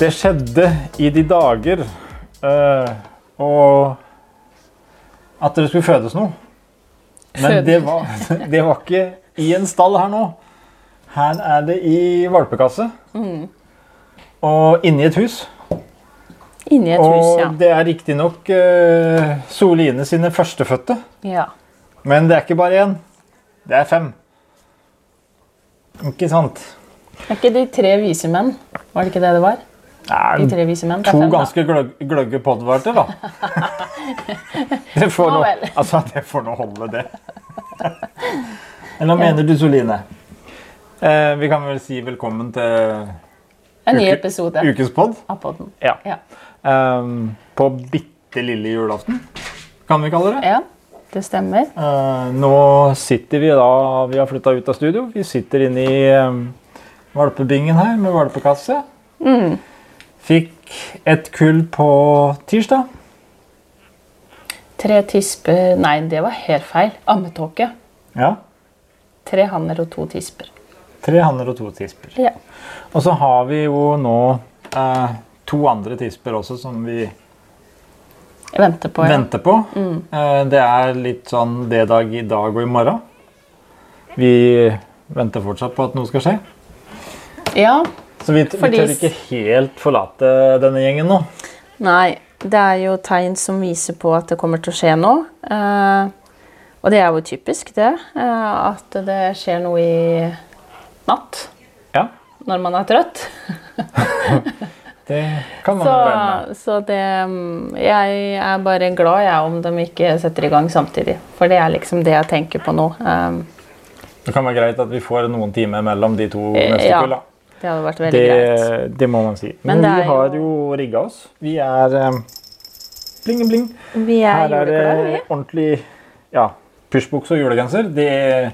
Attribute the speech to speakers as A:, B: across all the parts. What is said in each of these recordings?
A: Det skjedde i de dager uh, og at det skulle fødes noe. Men det var, det var ikke i en stall her nå. Her er det i valpekasse.
B: Mm.
A: Og inni et hus.
B: Inni et
A: og
B: hus, ja.
A: det er riktignok uh, Soline sine førstefødte.
B: ja.
A: Men det er ikke bare én. Det er fem. Ikke sant?
B: Er ikke de tre vise menn? Var det ikke det det var? De tre vise menn?
A: To
B: fem,
A: ganske gløgg, gløgge podverter, da. det får
B: Nå
A: altså, det får nå holde, det. Eller hva mener du, Soline? Eh, vi kan vel si velkommen til
B: En ny episode
A: ukens pod.
B: av podden.
A: Ja.
B: Ja.
A: Um, på bitte lille julaften, kan vi kalle det.
B: ja, det stemmer.
A: Uh, nå sitter vi da Vi har flytta ut av studio. Vi sitter inne i um, valpebingen her med valpekasse.
B: Mm.
A: Fikk et kull på tirsdag.
B: Tre tisper Nei, det var helt feil. Ammetåke.
A: Ja.
B: Tre hanner og to tisper.
A: Tre hanner og to tisper.
B: Ja.
A: Og så har vi jo nå eh, to andre tisper også som vi
B: venter på, ja.
A: venter på. Eh, det er litt sånn det dag i dag og i morgen. Vi venter fortsatt på at noe skal skje.
B: Ja.
A: Så vi, vi tør ikke helt forlate denne gjengen nå.
B: Nei, det er jo tegn som viser på at det kommer til å skje noe. Eh, og det er jo typisk, det. eh, at det skjer noe i natt.
A: Ja,
B: Når man er trøtt.
A: det kan man
B: Så,
A: med.
B: så det mm, Jeg er bare glad jeg om de ikke setter i gang samtidig. For det er liksom det jeg tenker på nå. Eh,
A: Det kan være greit at vi får noen timer mellom de to
B: Eh,
A: neste
B: ja.
A: da.
B: Det hadde vært veldig greit.
A: Det, det må man si.
B: Men
A: Men, vi har
B: jo-
A: rigga oss. Vi er um, bling, bling.
B: Vi er
A: Her er det
B: vi.
A: ordentlig ja, pushbukse og julegenser. Det,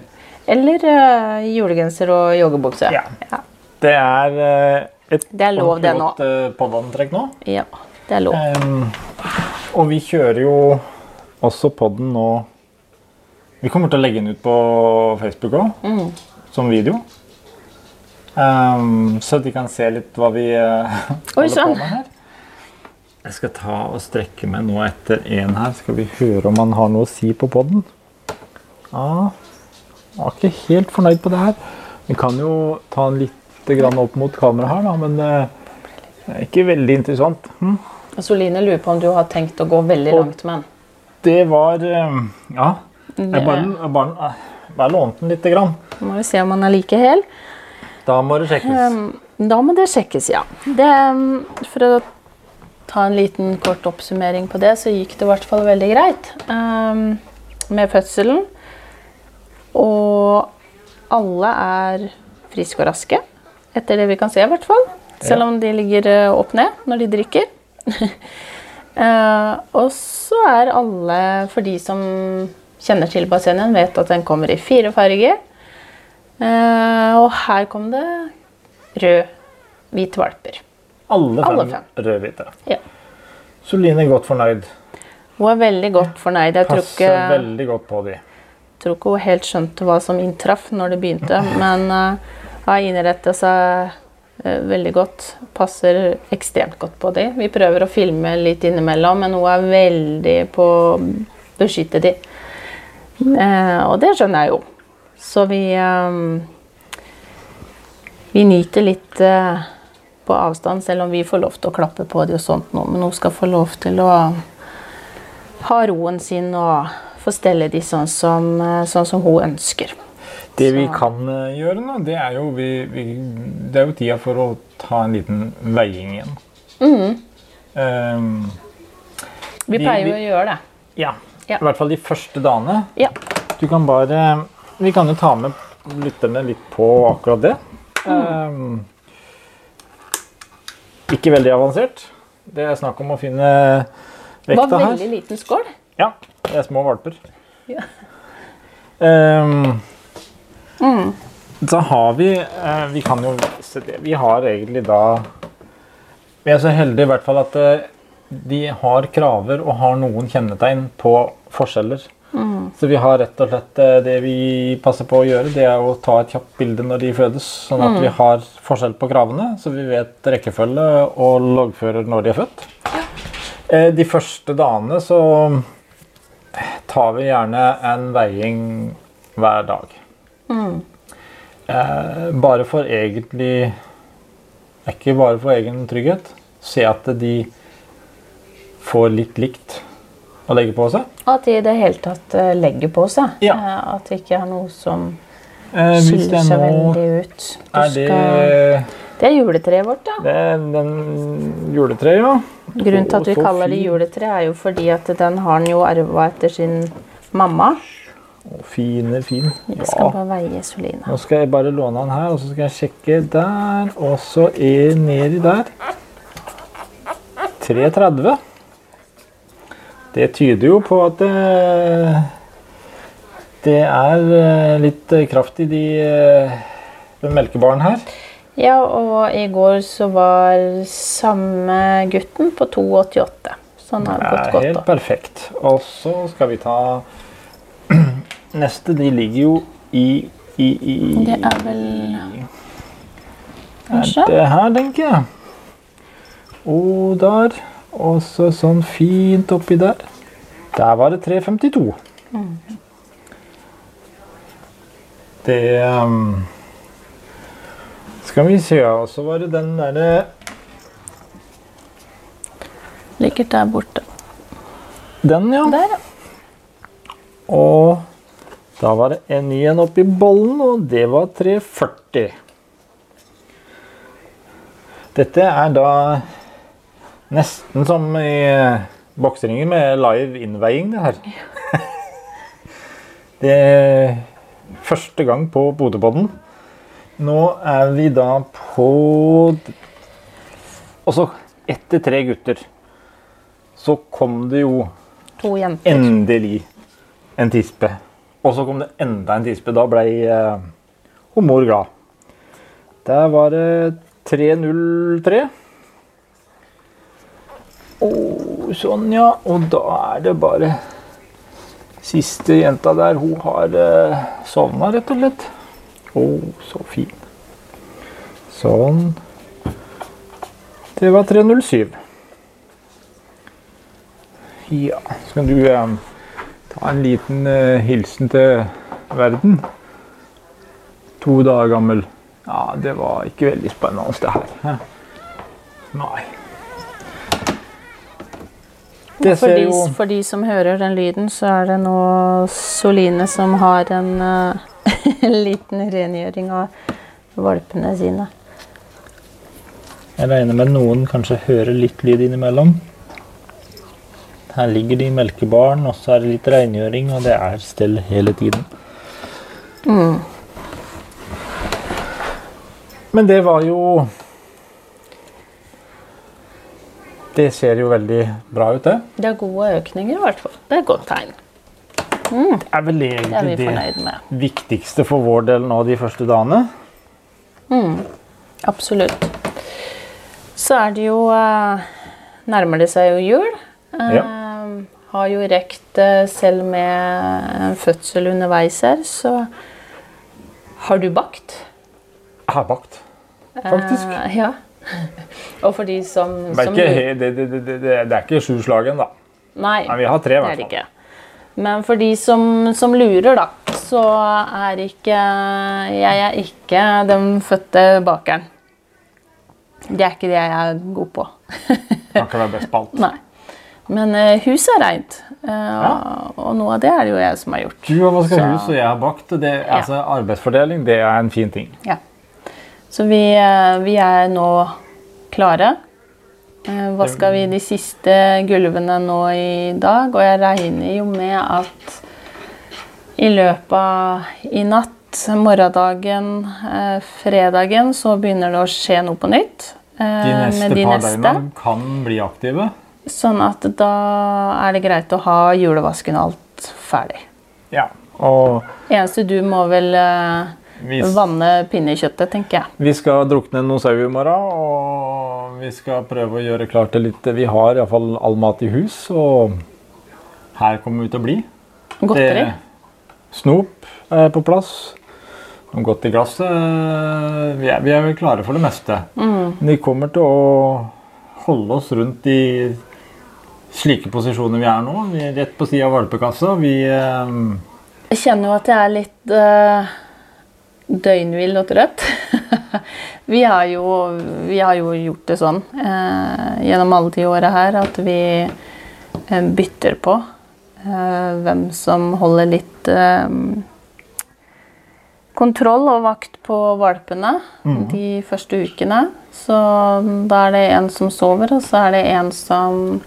B: Eller uh, julegenser og joggebukse.
A: Ja.
B: Ja.
A: det er uh, et
B: Det er lov, ordentlig
A: godt uh, podantrekk nå.
B: ja, det er lov.
A: Um, og vi kjører jo også podden nå Vi kommer til å legge den ut på Facebook òg,
B: Mm.
A: som video. Um, så de kan se litt hva vi uh,
B: Oi,
A: holder
B: sann.
A: på med her. Jeg skal ta og strekke meg nå etter en her. Skal vi høre om han har noe å si på podden? Ja, jeg var ikke helt fornøyd på det her. Vi kan jo ta den litt grann opp mot kamera her, da, men uh, det er ikke veldig interessant. Hm?
B: Soline lurer på om du har tenkt å gå veldig
A: Og-
B: langt med den.
A: Det var eh, Ja. Jeg bare, jeg bare, jeg bare lånte den lite grann.
B: Må vi se om han er like hel.
A: Da må det sjekkes.
B: Um, Da må det sjekkes, ja. Det, um, for å ta en liten kort oppsummering på det, så gikk det i hvert fall veldig greit um, med fødselen. Og alle er friske og raske, etter det vi kan se i hvert fall. Selv om de ligger uh, opp ned når de drikker. Uh, og så er alle, for de som kjenner til bassenget, vet at den kommer i fire farger. Eh, og her kom det rød-hvit valper.
A: Alle fem,
B: alle fem.
A: rødhvite.
B: Ja.
A: Soline er godt fornøyd.
B: Hun er veldig godt fornøyd. Jeg tror
A: Passer
B: ikke,
A: veldig godt på de.
B: tror ikke hun helt skjønte hva som inntraff når det begynte, men uh, har innretta seg uh, veldig godt. Passer ekstremt godt på de. Vi prøver å filme litt innimellom, men hun er veldig på å beskytte de. Uh, og det skjønner jeg jo. Så vi eh, Vi nyter litt eh, på avstand, selv om vi får lov til å klappe på de og sånt nå. Men hun skal få lov til å ha roen sin og få stelle de sånn som, eh, sånn som hun ønsker.
A: Det vi kan eh, gjøre nå, det er jo vi, vi, Det er jo tida for å ta en liten veiing igjen.
B: Mm.
A: Um,
B: Vi
A: Vi-
B: pleier jo å gjøre det.
A: ja.
B: Ja.
A: I hvert fall de første dagene.
B: Ja.
A: Du kan bare Vi kan jo ta med lytterne litt på akkurat det.
B: Mm.
A: Ehm, ikke veldig avansert. Det er snakk om å finne vekta her.
B: Det var veldig liten skål.
A: Ja, det er små valper.
B: Ja.
A: Um,
B: Mm.
A: Så har vi uh, Vi kan jo vise det. Vi har egentlig da Vi er så heldige i hvert fall at uh, de har kraver og har noen kjennetegn på forskjeller.
B: Mm.
A: Så vi har rett og slett eh, det vi passer på å gjøre, det er å ta et kjapt bilde når de fødes, sånn at vi har forskjell på kravene, så vi vet rekkefølge og loggfører når de er født. Ja. De første dagene så tar vi gjerne en veiing hver dag. Mm. Bare for egentlig Ikke bare for egen trygghet. Se at de får litt likt å legge på seg.
B: At de i det hele tatt eh, legger på seg.
A: Ja.
B: Eh, At det ikke er noe som
A: Eh,
B: skiller seg veldig ut. Du
A: er det
B: skal... det er juletreet vårt, da.
A: Det er den juletreet, ja.
B: Grunnen til at vi kaller det juletre, er jo fordi at den har han jo arva etter sin mamma.
A: Å, Fine, fin.
B: Jeg skal
A: Ja.
B: bare veie Soline.
A: Nå skal jeg bare låne den her, og så skal jeg sjekke der. Og så er nedi der. 3,30. Det tyder jo på at det, det er eh, litt eh, kraft i de eh, den melkebaren her.
B: Ja, og i går så var samme gutten på 2,88. Så han har
A: Det
B: gått godt
A: helt
B: opp.
A: perfekt. Og så skal vi ta Neste, de ligger jo i, i, i
B: Det er vel
A: Er det her, tenker jeg. Og der. Og så sånn fint oppi der. Der var det 3,52. Det um, Skal vi se, og så var det den derre
B: Ligger der borte.
A: Den, ja.
B: Der, ja.
A: Og da var det en ny en oppi bollen, og det var 3,40. Dette er da nesten som i eh, bokseringen med live innveiing, det her. Det er første gang på Bodøpodden. Nå er vi da på Og så, etter tre gutter, så kom det jo
B: To jenter.
A: endelig en tispe. Og så kom det enda en tispe. Da ble eh, mor glad. Der var det 303. Og sånn, ja. Og da er det bare Siste jenta der, hun har eh, sovna, rett og slett. Å, så fin. Sånn. Det var 307. Ja, skal du eh, ta en liten eh, hilsen til verden? To dager gammel. Ja, det var ikke veldig spennende, det her. Nei. Det
B: For de,
A: jo
B: for de som hører den lyden, så er det nå Soline som har en eh, liten rengjøring av valpene sine.
A: Jeg regner med noen kanskje hører litt lyd innimellom. Her ligger de i melkebaren, og så er det litt rengjøring, og det er stell hele tiden. Men det var jo Det ser jo veldig bra ut, det.
B: Det er gode økninger i hvert fall. Det er et godt tegn.
A: Det er vel
B: Det er
A: egentlig det viktigste for vår del nå de første dagene.
B: Absolutt. Så er det jo eh, Nærmer det seg jo jul. Eh, Har jo rekt, eh, selv med fødsel underveis her, så har du bakt.
A: Jeg har bakt, faktisk.
B: Eh, ja. Og for de som,
A: Det er ikke, det, det, det, det, det er ikke sju slagen da
B: Nei,
A: Men vi har tre, i
B: er
A: hvert fall.
B: ikke. Men for de som, som lurer, da, så er ikke Jeg er ikke den fødte bakeren. Det er ikke det jeg er god på.
A: Kan ikke være best på alt.
B: Nei. Men uh, huset er reint. Eh, Og noe av det er det jo jeg som har gjort.
A: Du har vaska hus, og jeg har bakt. og Det, altså, arbeidsfordeling det er en fin ting.
B: Ja. Så vi, eh, vi er nå klare. Hva Vaska vi de siste gulvene nå i dag, og jeg regner jo med at i løpet av i natt, morgendagen, eh, fredagen, så begynner det å skje noe på nytt. eh,
A: De neste
B: de
A: par
B: neste.
A: døgna kan bli aktive.
B: Sånn at da er det greit å ha julevasken og alt ferdig.
A: Ja. Og
B: Eneste du må vel eh, vanne pinnekjøttet, tenker jeg.
A: vi skal drukne noe sau i morgen, og vi skal prøve å gjøre klart til litt Vi har iallfall all mat i hus, og her kommer vi til å bli.
B: Godteri.
A: Det- Snop er på plass. Noe godt i glasset. Vi er, vi er vel klare for det meste. Men vi kommer til å holde oss rundt i slike posisjoner vi er nå. Vi er rett på sida av valpekassa. Vi eh,
B: Jeg kjenner jo at jeg er litt uh, døgnvill og trøtt. vi, har jo, vi har jo gjort det sånn eh, gjennom alle de åra her at vi eh, bytter på eh, hvem som holder litt eh, kontroll og vakt på valpene de første ukene. Så da er det en som sover, og så er det en som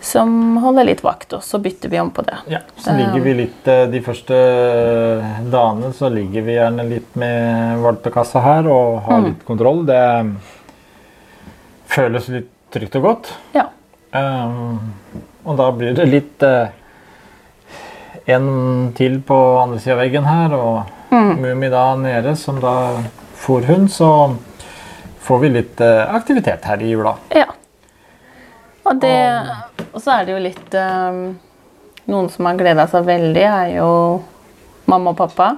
B: som holder litt vakt, og så bytter vi om på det.
A: Ja, så ligger vi litt eh, De første dagene så ligger vi gjerne litt med valpekassa her og har litt kontroll. Det føles litt trygt og godt.
B: Ja.
A: Um, og da blir det litt uh, En til på andre sida av veggen her, og Mummi da nede, som da fôrhund, så får vi litt uh, aktivitet her i jula.
B: Ja. Og, det, og så er det jo litt um, Noen som har gleda seg veldig, er jo mamma og pappa.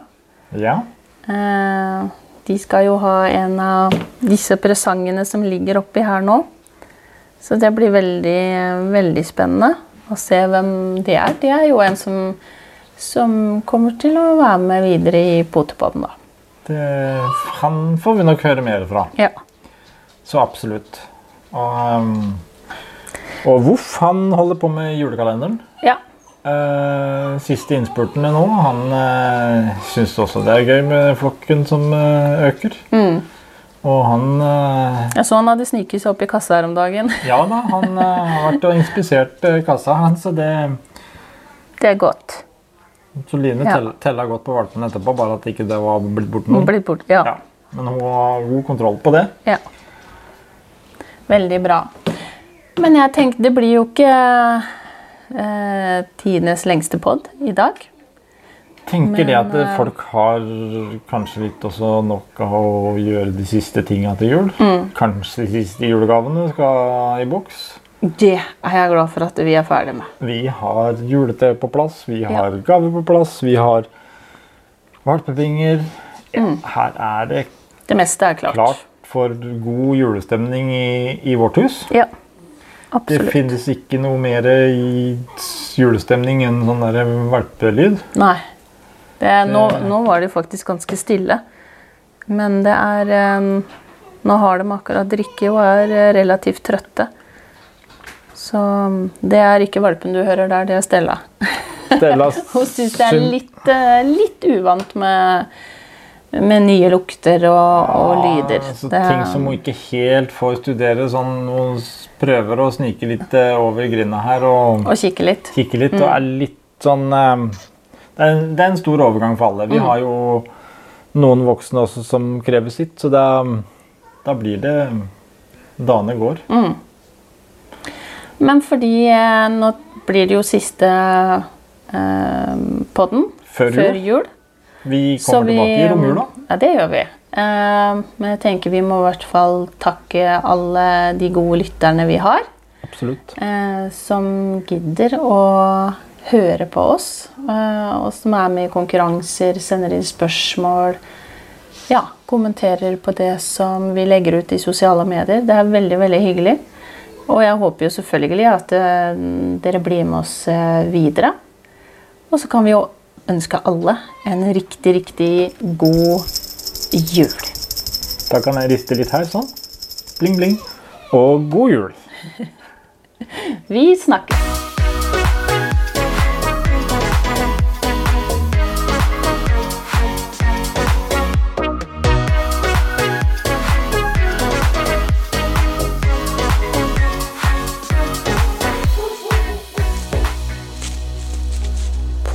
A: Ja.
B: Uh, de skal jo ha en av disse presangene som ligger oppi her nå. Så det blir veldig, veldig spennende å se hvem det er. Det er jo en som, som kommer til å være med videre i Potepodden, da.
A: Det, han får vi nok høre mer fra.
B: Ja.
A: Så absolutt. Og, um, og Voff han holder på med julekalenderen.
B: ja.
A: Uh, siste innspurtene nå. Han uh, syns også det er gøy med flokken som uh, øker. Og han eh,
B: Jeg så han hadde sniket seg opp i kassa her om dagen.
A: Ja da, han eh, har vært og inspisert eh, kassa hans, så det
B: Det er godt.
A: Så Line
B: Ja.
A: tell, tella godt på valpene etterpå, bare at ikke det var blitt borte noen.
B: Blitt bort, ja.
A: Ja. Men hun har god kontroll på det.
B: Ja. Veldig bra. Men jeg tenkte det blir jo ikke eh, tidenes lengste pod i dag.
A: Tenker det at
B: eh,
A: folk har kanskje litt også nok av å gjøre de siste tinga til jul.
B: Mm.
A: Kanskje de siste julegavene skal i boks.
B: Det er jeg glad for at vi er ferdig med.
A: Vi har julete på plass, vi
B: Ja.
A: har gaver på plass, vi har valpevinger. Ja,
B: Mm.
A: Her er det
B: Det meste er klart.
A: klart for god julestemning i, i vårt hus.
B: Ja,
A: Det finnes ikke noe mer i julestemning enn sånn der valpelyd.
B: Nei. Det er, nå, nå var det faktisk ganske stille. Men det er Nå har de akkurat drikke og er eh, relativt trøtte. Så det er ikke valpen du hører der, det er Stella.
A: Stella
B: Hun syns det er litt, eh, litt uvant med, med nye lukter og, og lyder.
A: Altså,
B: Det-
A: ting som hun ikke helt får studere. sånn Hun prøver å snike litt eh, over grinda her og
B: Og kikke litt.
A: kikke litt.
B: Mm.
A: Og er litt sånn eh, det, er, det er en stor overgang for alle. Vi
B: Mm.
A: har jo noen voksne også som krever sitt, så da, da blir det Dagene går.
B: Mm. Men fordi eh, nå blir det jo siste eh, podden
A: Før
B: før
A: jul. Vi
B: kommer
A: kommer tilbake i romjula.
B: Ja, det gjør vi. Uh, men jeg tenker vi må i hvert fall takke alle de gode lytterne vi har.
A: Absolutt.
B: Uh, som gidder å høre på oss, Uh, og som er med i konkurranser, sender inn spørsmål, ja, kommenterer på det som vi legger ut i sosiale medier. Det er veldig, veldig hyggelig. Og jeg håper jo selvfølgelig at dere blir med oss videre. Og så kan vi jo ønske alle en riktig, riktig god jul.
A: Da kan jeg riste litt her, sånn. Bling, bling. Og god jul.
B: Vi snakkes!